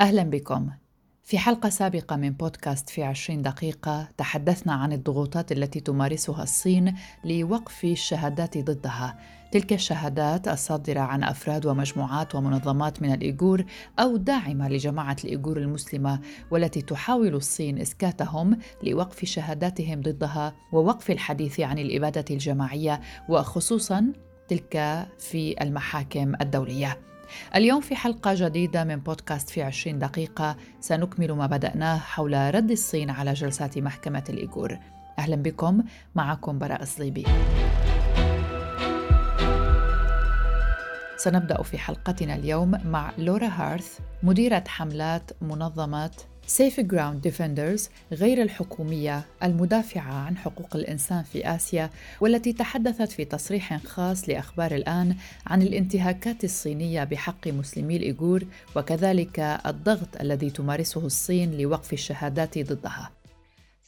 أهلا بكم. في حلقة سابقة من بودكاست في عشرين دقيقة تحدثنا عن الضغوطات التي تمارسها الصين لوقف الشهادات ضدها. تلك الشهادات الصادرة عن أفراد ومجموعات ومنظمات من الإيغور أو داعمة لجماعة الإيغور المسلمة والتي تحاول الصين إسكاتهم لوقف شهاداتهم ضدها ووقف الحديث عن الإبادة الجماعية وخصوصا تلك في المحاكم الدولية. اليوم في حلقة جديدة من بودكاست في 20 دقيقة. سنكمل ما بدأناه حول رد الصين على جلسات محكمة الإيغور. أهلا بكم معكم براء الصليبي سنبدأ في حلقتنا اليوم مع لورا هارث مديرة حملات منظمة Safeguard Defenders غير الحكومية المدافعة عن حقوق الإنسان في آسيا والتي تحدثت في تصريح خاص لأخبار الآن عن الانتهاكات الصينية بحق مسلمي الإيغور وكذلك الضغط الذي تمارسه الصين لوقف الشهادات ضدها.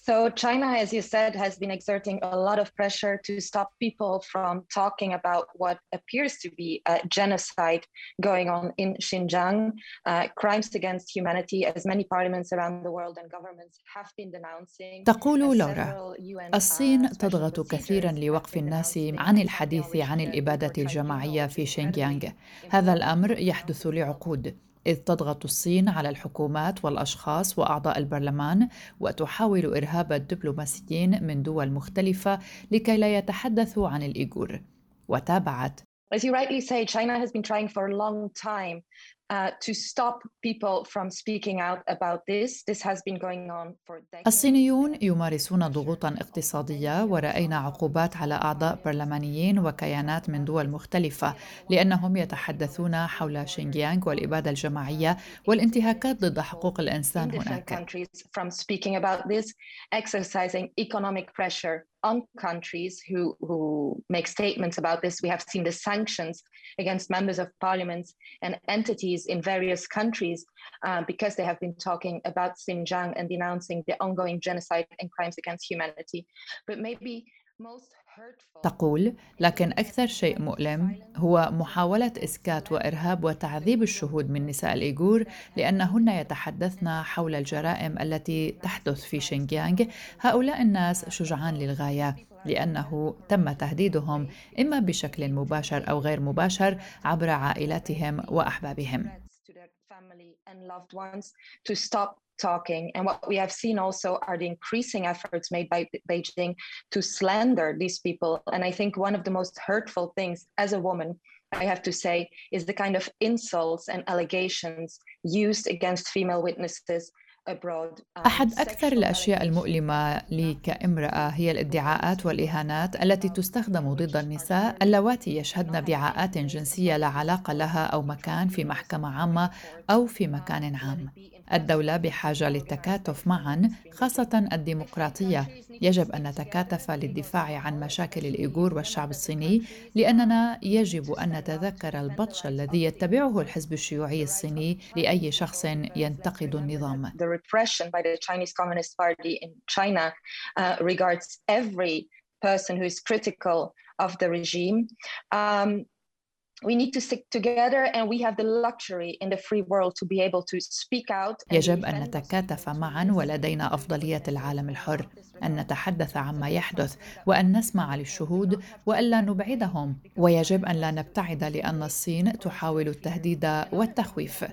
So China, as you said, has been exerting a lot of pressure to stop people from talking about what appears to be a genocide going on in Xinjiang, uh, crimes against humanity, as many parliaments around the world and governments have been denouncing. تقول لورا الصين تضغط كثيرا لوقف الناس عن الحديث عن الإبادة الجماعية في شينجيانغ. هذا الأمر يحدث لعقود. إذ تضغط الصين على الحكومات والأشخاص وأعضاء البرلمان وتحاول إرهاب الدبلوماسيين من دول مختلفة لكي لا يتحدثوا عن الإيغور. وتابعت. As you rightly say, China has been trying for a long time الصينيون يمارسون ضغوطا اقتصادية ورأينا عقوبات على أعضاء برلمانيين وكيانات من دول مختلفة لأنهم يتحدثون حول شينجيانغ والإبادة الجماعية والانتهاكات ضد حقوق الإنسان هناك. On countries who, who make statements about this. We have seen the sanctions against members of parliaments and entities in various countries uh, because they have been talking about Xinjiang and denouncing the ongoing genocide and crimes against humanity. But maybe most تقول لكن أكثر شيء مؤلم هو محاولة إسكات وإرهاب وتعذيب الشهود من نساء الإيغور لأنهن يتحدثن حول الجرائم التي تحدث في شينجيانغ. هؤلاء الناس شجعان للغاية لأنه تم تهديدهم إما بشكل مباشر أو غير مباشر عبر عائلاتهم وأحبابهم. Talking. And what we have seen also are the increasing efforts made by Beijing to slander these people. And I think one of the most hurtful things as a woman, I have to say, is the kind of insults and allegations used against female witnesses أحد أكثر الأشياء المؤلمة لي كامرأة هي الادعاءات والإهانات التي تستخدم ضد النساء اللواتي يشهدن ادعاءات جنسية لا علاقة لها أو مكان في محكمة عامة أو في مكان عام. الدولة بحاجة للتكاتف معا خاصة الديمقراطية. يجب أن نتكاتف للدفاع عن مشاكل الإيغور والشعب الصيني لأننا يجب أن نتذكر البطش الذي يتبعه الحزب الشيوعي الصيني لأي شخص ينتقد النظام. The repression by the Chinese Communist Party in China uh, regards every person who is critical of the regime. Um, يجب أن نتكاتف معا ولدينا أفضلية العالم الحر أن نتحدث عما يحدث وأن نسمع للشهود وألا نبعدهم. ويجب أن لا نبتعد لأن الصين تحاول التهديد والتخويف.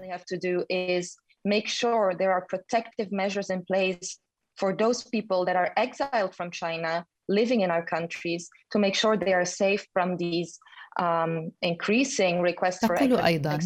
make sure there are protective measures in place for those people that are exiled from China living in our countries to make sure they are safe from these Um, تقول أيضا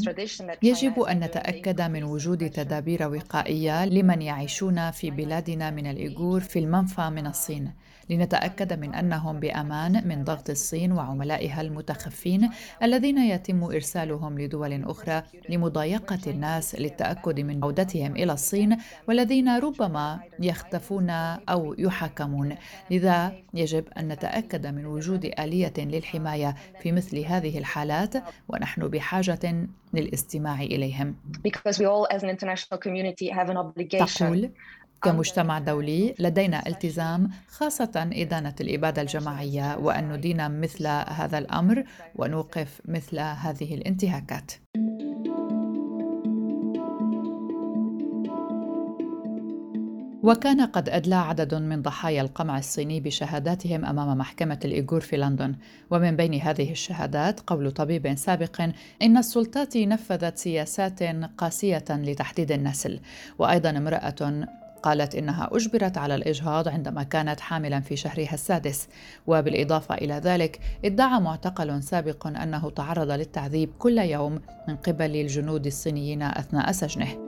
يجب أن نتأكد من وجود تدابير وقائية لمن يعيشون في بلادنا من الإيغور في المنفى من الصين لنتأكد من أنهم بأمان من ضغط الصين وعملائها المتخفين الذين يتم إرسالهم لدول أخرى لمضايقة الناس للتأكد من عودتهم إلى الصين والذين ربما يختفون أو يحاكمون لذا يجب أن نتأكد من وجود آلية للحماية في مثل هذه الحالات ونحن بحاجة للاستماع إليهم. تقول كمجتمع دولي لدينا التزام خاصة إدانة الإبادة الجماعية وأن ندين مثل هذا الأمر ونوقف مثل هذه الانتهاكات. وكان قد أدلى عدد من ضحايا القمع الصيني بشهاداتهم أمام محكمة الإيغور في لندن ومن بين هذه الشهادات قول طبيب سابق إن السلطات نفذت سياسات قاسية لتحديد النسل وأيضا امرأة قالت إنها أجبرت على الإجهاض عندما كانت حاملا في شهرها السادس. وبالإضافة إلى ذلك ادعى معتقل سابق أنه تعرض للتعذيب كل يوم من قبل الجنود الصينيين أثناء سجنه.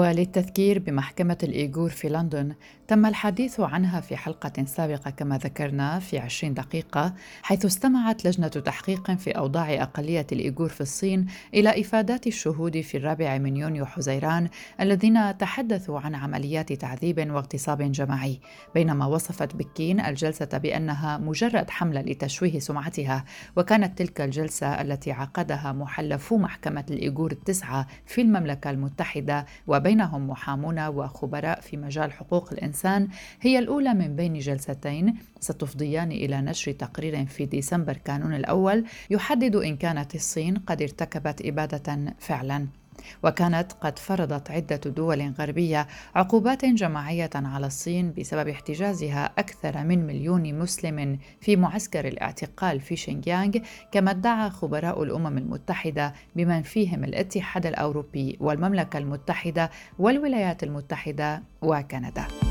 وللتذكير بمحكمة الإيغور في لندن تم الحديث عنها في حلقة سابقة كما ذكرنا في 20 دقيقة حيث استمعت لجنة تحقيق في أوضاع أقلية الإيغور في الصين إلى إفادات الشهود في الرابع من يونيو حزيران الذين تحدثوا عن عمليات تعذيب واغتصاب جماعي. بينما وصفت بكين الجلسة بأنها مجرد حملة لتشويه سمعتها وكانت تلك الجلسة التي عقدها محلفو محكمة الإيغور التسعة في المملكة المتحدة وبينهم محامون وخبراء في مجال حقوق الإنسان هي الأولى من بين جلستين ستفضيان إلى نشر تقرير في ديسمبر كانون الأول يحدد إن كانت الصين قد ارتكبت إبادة فعلا. وكانت قد فرضت عدة دول غربية عقوبات جماعية على الصين بسبب احتجازها أكثر من مليون مسلم في معسكر الاعتقال في شينجيانغ كما ادعى خبراء الأمم المتحدة بمن فيهم الاتحاد الأوروبي والمملكة المتحدة والولايات المتحدة وكندا.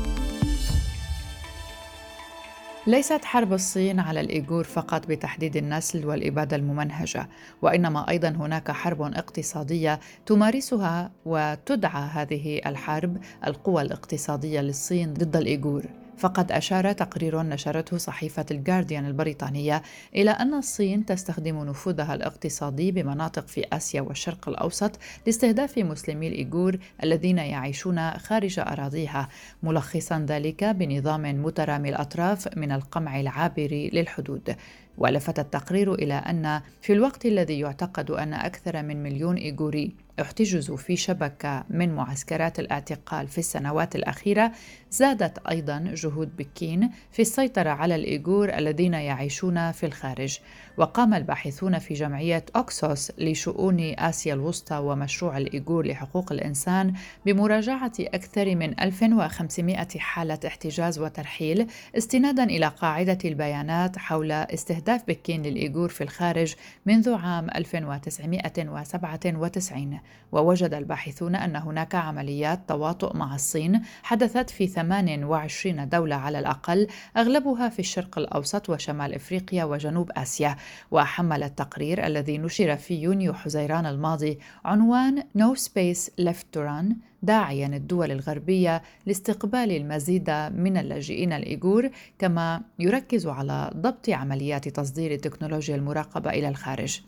ليست حرب الصين على الإيغور فقط بتحديد النسل والإبادة الممنهجة، وإنما أيضا هناك حرب اقتصادية تمارسها وتدعى هذه الحرب القوى الاقتصادية للصين ضد الإيغور. فقد أشار تقرير نشرته صحيفة الجارديان البريطانية إلى أن الصين تستخدم نفوذها الاقتصادي بمناطق في آسيا والشرق الأوسط لاستهداف مسلمي الإيغور الذين يعيشون خارج أراضيها ملخصا ذلك بنظام مترامي الأطراف من القمع العابر للحدود. ولفت التقرير إلى أن في الوقت الذي يعتقد أن أكثر من مليون إيغوري احتجزوا في شبكة من معسكرات الاعتقال في السنوات الأخيرة. زادت أيضا جهود بكين في السيطرة على الإيغور الذين يعيشون في الخارج. وقام الباحثون في جمعية أوكسوس لشؤون آسيا الوسطى ومشروع الإيغور لحقوق الإنسان بمراجعة أكثر من 1500 حالة احتجاز وترحيل استنادا إلى قاعدة البيانات حول استهداف بكين للإيغور في الخارج منذ عام 1997 ووجد الباحثون أن هناك عمليات تواطؤ مع الصين حدثت في 28 دولة على الأقل أغلبها في الشرق الأوسط وشمال إفريقيا وجنوب آسيا. وحمل التقرير الذي نشر في يونيو حزيران الماضي عنوان No Space Left to Run داعيا الدول الغربية لاستقبال المزيد من اللاجئين الإيغور كما يركز على ضبط عمليات تصدير التكنولوجيا المراقبة إلى الخارج.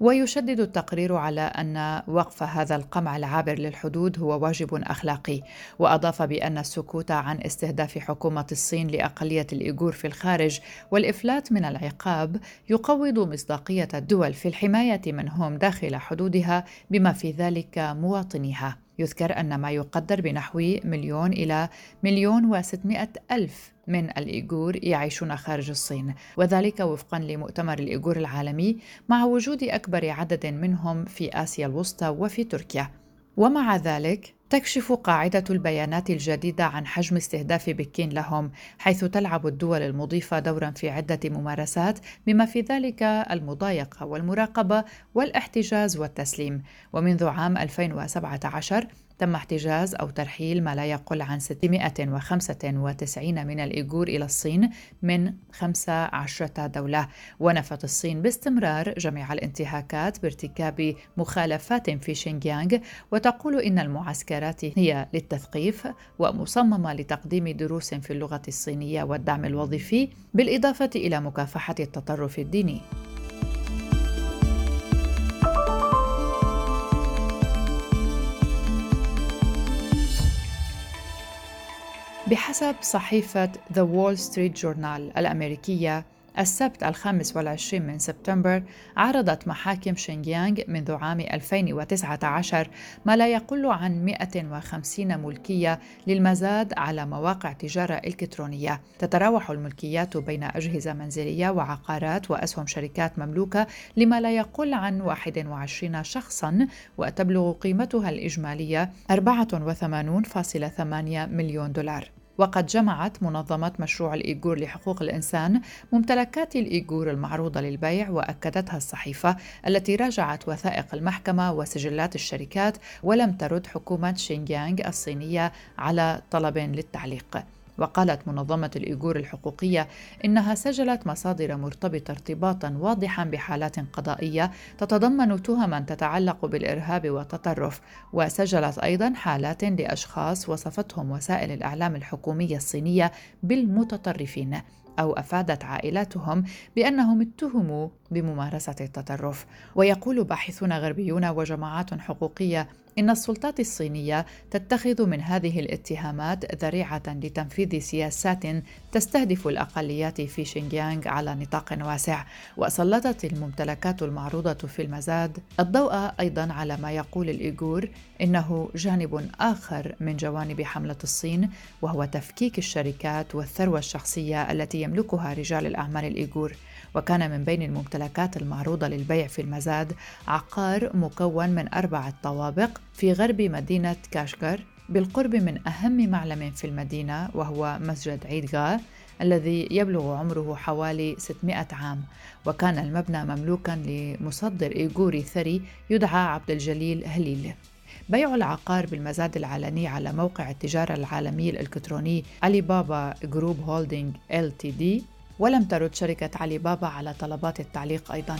ويشدد التقرير على أن وقف هذا القمع العابر للحدود هو واجب أخلاقي. وأضاف بأن السكوت عن استهداف حكومة الصين لأقلية الإيغور في الخارج والإفلات من العقاب يقوض مصداقية الدول في الحماية من هم داخل حدودها بما في ذلك مواطنيها. يذكر أن ما يقدر بنحو مليون إلى مليون وستمائة ألف من الإيغور يعيشون خارج الصين وذلك وفقا لمؤتمر الإيغور العالمي مع وجود أكبر عدد منهم في آسيا الوسطى وفي تركيا. ومع ذلك تكشف قاعدة البيانات الجديدة عن حجم استهداف بكين لهم، حيث تلعب الدول المضيفة دورا في عدة ممارسات بما في ذلك المضايقة والمراقبة والإحتجاز والتسليم، ومنذ عام 2017 تم احتجاز أو ترحيل ما لا يقل عن 695 من الإيغور إلى الصين من 15 دولة. ونفت الصين باستمرار جميع الانتهاكات بارتكاب مخالفات في شينجيانغ وتقول إن المعسكرات هي للتثقيف ومصممة لتقديم دروس في اللغة الصينية والدعم الوظيفي بالإضافة إلى مكافحة التطرف الديني. بحسب صحيفة The Wall Street Journal الأمريكية السبت الخامس والعشرين من سبتمبر عرضت محاكم شينجيانغ منذ عام 2019 ما لا يقل عن 150 ملكية للمزاد على مواقع تجارة إلكترونية. تتراوح الملكيات بين أجهزة منزلية وعقارات وأسهم شركات مملوكة لما لا يقل عن 21 شخصا وتبلغ قيمتها الإجمالية 84.8 مليون دولار. وقد جمعت منظمة مشروع الإيغور لحقوق الإنسان ممتلكات الإيغور المعروضة للبيع وأكدتها الصحيفة التي راجعت وثائق المحكمة وسجلات الشركات ولم ترد حكومة شينجيانغ الصينية على طلب للتعليق. وقالت منظمة الإيغور الحقوقية إنها سجلت مصادر مرتبطة ارتباطا واضحا بحالات قضائية تتضمن تهما تتعلق بالإرهاب والتطرف وسجلت أيضا حالات لأشخاص وصفتهم وسائل الإعلام الحكومية الصينية بالمتطرفين أو أفادت عائلاتهم بأنهم اتهموا بممارسة التطرف. ويقول باحثون غربيون وجماعات حقوقية إن السلطات الصينية تتخذ من هذه الاتهامات ذريعة لتنفيذ سياسات تستهدف الأقليات في شينجيانغ على نطاق واسع، وسلطت الممتلكات المعروضة في المزاد الضوء أيضا على ما يقول الإيغور إنه جانب آخر من جوانب حملة الصين وهو تفكيك الشركات والثروة الشخصية التي يملكها رجال الأعمال الإيغور. وكان من بين الممتلكات المعروضة للبيع في المزاد عقار مكون من أربعة طوابق في غرب مدينة كاشغر بالقرب من أهم معلم في المدينة وهو مسجد عيد غا الذي يبلغ عمره حوالي 600 عام. وكان المبنى مملوكا لمصدر إيغوري ثري يدعى عبد الجليل هليل. بيع العقار بالمزاد العلني على موقع التجارة العالمي الإلكتروني علي بابا Group Holding Ltd ولم ترد شركة علي بابا على طلبات التعليق أيضاً.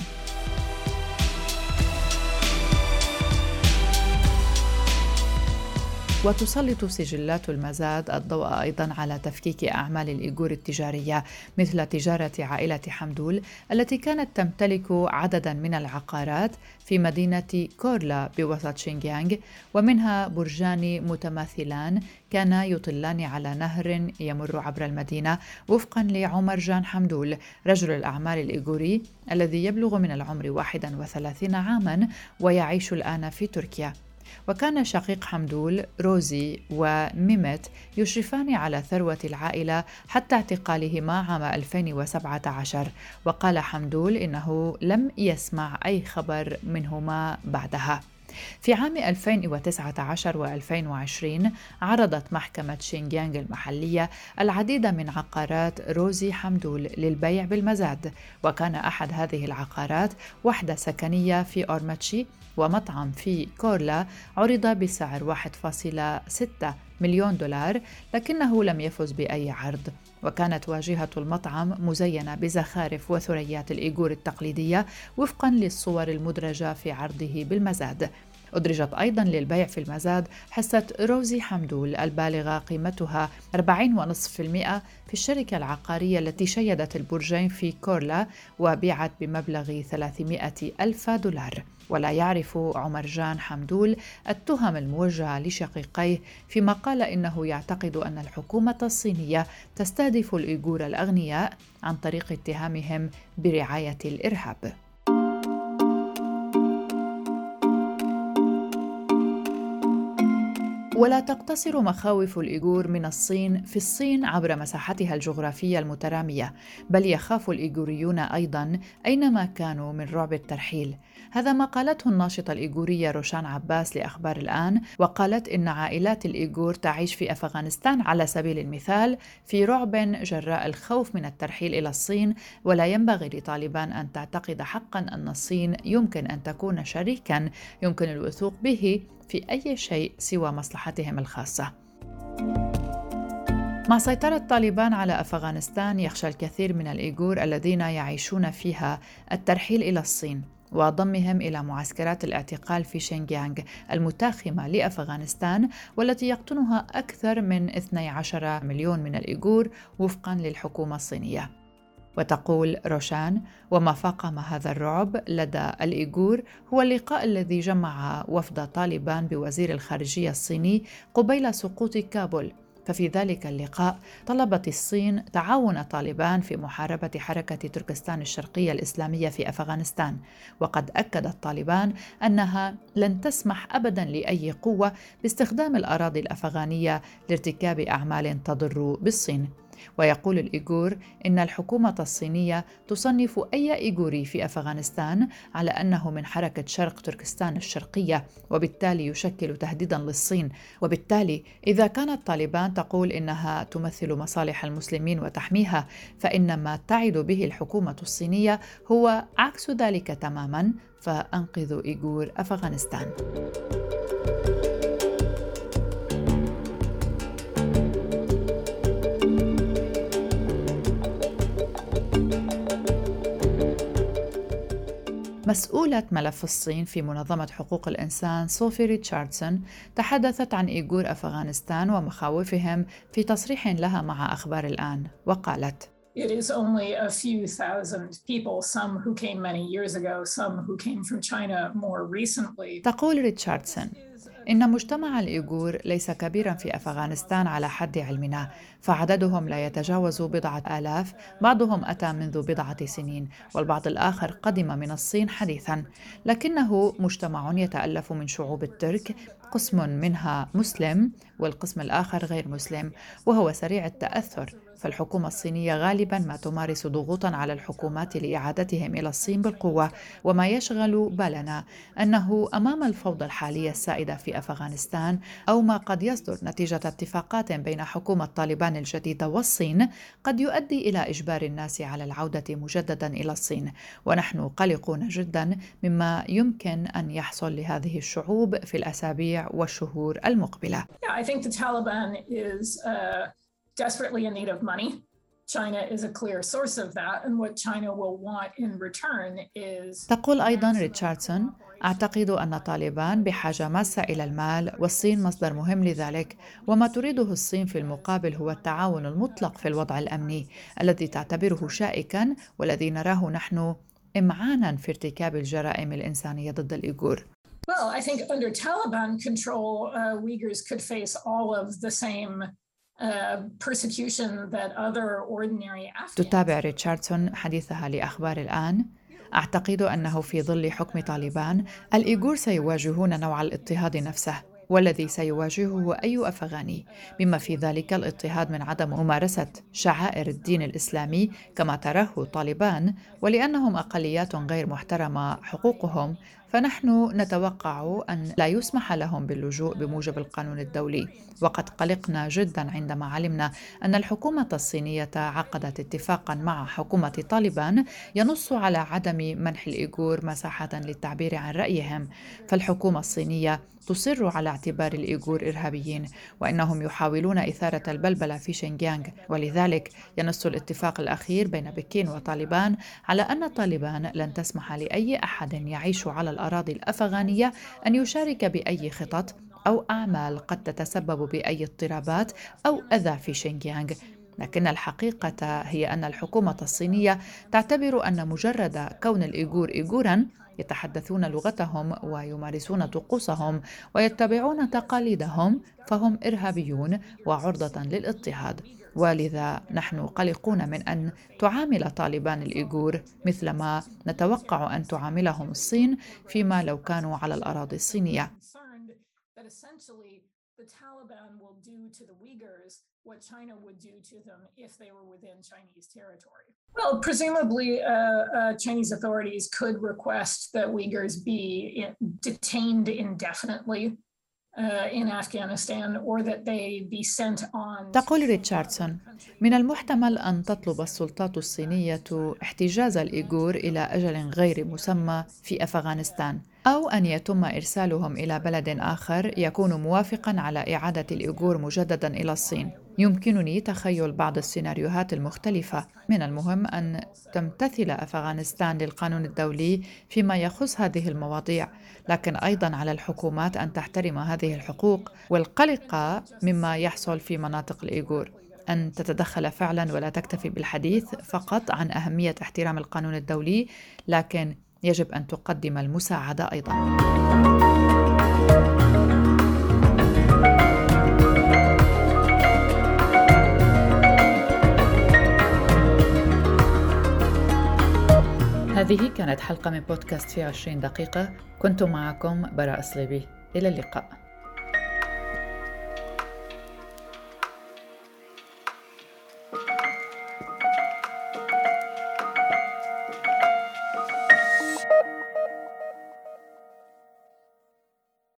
وتسلط سجلات المزاد الضوء أيضا على تفكيك أعمال الإيغور التجارية مثل تجارة عائلة حمدول التي كانت تمتلك عددا من العقارات في مدينة كورلا بوسط شينجيانغ ومنها برجان متماثلان كانا يطلان على نهر يمر عبر المدينة وفقا لعمر جان حمدول رجل الأعمال الإيغوري الذي يبلغ من العمر 31 عاما ويعيش الآن في تركيا. وكان شقيق حمدول روزي وميمت يشرفان على ثروة العائلة حتى اعتقالهما عام 2017 وقال حمدول إنه لم يسمع أي خبر منهما بعدها. في عام 2019 و 2020 عرضت محكمة شينجيانغ المحلية العديد من عقارات روزي حمدول للبيع بالمزاد وكان أحد هذه العقارات وحدة سكنية في أورماتشي ومطعم في كورلا عرض بسعر 1.6 مليون دولار لكنه لم يفز بأي عرض. وكانت واجهة المطعم مزينة بزخارف وثريات الإيغور التقليدية وفقا للصور المدرجة في عرضه بالمزاد. أدرجت أيضا للبيع في المزاد حصة روزي حمدول البالغة قيمتها 40.5% في الشركة العقارية التي شيدت البرجين في كورلا وبيعت بمبلغ 300 ألف دولار. ولا يعرف عمر جان حمدول التهم الموجهة لشقيقيه فيما قال إنه يعتقد أن الحكومة الصينية تستهدف الإيغور الأغنياء عن طريق اتهامهم برعاية الإرهاب. ولا تقتصر مخاوف الإيغور من الصين في الصين عبر مساحتها الجغرافية المترامية بل يخاف الإيغوريون أيضا أينما كانوا من رعب الترحيل. هذا ما قالته الناشطة الإيغورية روشان عباس لأخبار الآن وقالت إن عائلات الإيغور تعيش في أفغانستان على سبيل المثال في رعب جراء الخوف من الترحيل إلى الصين ولا ينبغي لطالبان أن تعتقد حقا أن الصين يمكن أن تكون شريكا يمكن الوثوق به في أي شيء سوى مصلحتهم الخاصة. مع سيطرة طالبان على أفغانستان يخشى الكثير من الإيغور الذين يعيشون فيها الترحيل إلى الصين وضمهم إلى معسكرات الاعتقال في شينجيانغ المتاخمة لأفغانستان والتي يقطنها أكثر من 12 مليون من الإيغور وفقا للحكومة الصينية. وتقول روشان وما فاقم هذا الرعب لدى الإيغور هو اللقاء الذي جمع وفد طالبان بوزير الخارجية الصيني قبيل سقوط كابول. ففي ذلك اللقاء طلبت الصين تعاون طالبان في محاربة حركة تركستان الشرقية الإسلامية في أفغانستان. وقد أكدت طالبان أنها لن تسمح أبدا لأي قوة باستخدام الأراضي الأفغانية لارتكاب أعمال تضر بالصين. ويقول الإيغور إن الحكومة الصينية تصنف أي إيغوري في أفغانستان على أنه من حركة شرق تركستان الشرقية وبالتالي يشكل تهديدا للصين. وبالتالي إذا كانت طالبان تقول إنها تمثل مصالح المسلمين وتحميها فإن ما تعد به الحكومة الصينية هو عكس ذلك تماما. فأنقذوا إيغور أفغانستان. مسؤولة ملف الصين في منظمة حقوق الإنسان صوفي ريتشاردسون تحدثت عن إيغور أفغانستان ومخاوفهم في تصريح لها مع أخبار الآن وقالت It is only a few thousand people, some who came many years ago, some who came from China more recently. تقول ريتشاردسون إن مجتمع الإيغور ليس كبيرا في أفغانستان على حد علمنا فعددهم لا يتجاوز بضعة آلاف بعضهم أتى منذ بضعة سنين والبعض الآخر قدم من الصين حديثا. لكنه مجتمع يتألف من شعوب الترك قسم منها مسلم والقسم الآخر غير مسلم وهو سريع التأثر. فالحكومة الصينية غالبا ما تمارس ضغوطا على الحكومات لإعادتهم إلى الصين بالقوة وما يشغل بالنا أنه أمام الفوضى الحالية السائدة في أفغانستان أو ما قد يصدر نتيجة اتفاقات بين حكومة طالبان الجديدة والصين قد يؤدي إلى إجبار الناس على العودة مجددا إلى الصين ونحن قلقون جدا مما يمكن أن يحصل لهذه الشعوب في الأسابيع والشهور المقبلة. Yeah, I think the Taliban is uh... desperately in need of money. China is a clear source of that, and what China will want in return is. تقول أيضا ريتشاردسون: أعتقد أن طالبان بحاجة ماسة إلى المال والصين مصدر مهم لذلك، وما تريده الصين في المقابل هو التعاون المطلق في الوضع الأمني الذي تعتبره شائكا والذي نراه نحن إمعانا في ارتكاب الجرائم الإنسانية ضد الإيغور. Well, I think under Taliban control, uh, Uyghurs could face all of the same تتابع ريتشاردسون حديثها لأخبار الآن. أعتقد أنه في ظل حكم طالبان الإيغور سيواجهون نوع الاضطهاد نفسه والذي سيواجهه أي أفغاني بما في ذلك الاضطهاد من عدم ممارسة شعائر الدين الإسلامي كما تراه طالبان ولأنهم أقليات غير محترمة حقوقهم فنحن نتوقع أن لا يسمح لهم باللجوء بموجب القانون الدولي. وقد قلقنا جدا عندما علمنا أن الحكومة الصينية عقدت اتفاقا مع حكومة طالبان ينص على عدم منح الإيغور مساحة للتعبير عن رأيهم. فالحكومة الصينية تصر على اعتبار الإيغور إرهابيين وإنهم يحاولون إثارة البلبلة في شينجيانغ ولذلك ينص الاتفاق الأخير بين بكين وطالبان على أن طالبان لن تسمح لأي أحد يعيش على الأراضي الأفغانية أن يشارك بأي خطط أو أعمال قد تتسبب بأي اضطرابات أو أذى في شينجيانغ لكن الحقيقة هي أن الحكومة الصينية تعتبر أن مجرد كون الإيغور إيغورا يتحدثون لغتهم ويمارسون طقوسهم ويتبعون تقاليدهم فهم إرهابيون وعرضة للاضطهاد. ولذا نحن قلقون من أن تعامل طالبان الإيغور مثلما نتوقع أن تعاملهم الصين فيما لو كانوا على الأراضي الصينية. The Taliban will do to the Uyghurs what China would do to them if they were within Chinese territory. Well, presumably, uh, uh, Chinese authorities could request that Uyghurs be detained indefinitely تقول ريتشاردسون من المحتمل أن تطلب السلطات الصينية احتجاز الإيغور إلى أجل غير مسمى في أفغانستان أو أن يتم إرسالهم إلى بلد آخر يكون موافقا على إعادة الإيغور مجددا إلى الصين. يمكنني تخيل بعض السيناريوهات المختلفة. من المهم أن تمتثل أفغانستان للقانون الدولي فيما يخص هذه المواضيع لكن أيضا على الحكومات أن تحترم هذه الحقوق والقلق مما يحصل في مناطق الإيغور. أن تتدخل فعلا ولا تكتفي بالحديث فقط عن أهمية احترام القانون الدولي لكن يجب أن تقدم المساعدة أيضا. هذه كانت حلقة من بودكاست في عشرين دقيقة. كنت معكم براء صليبي إلى اللقاء.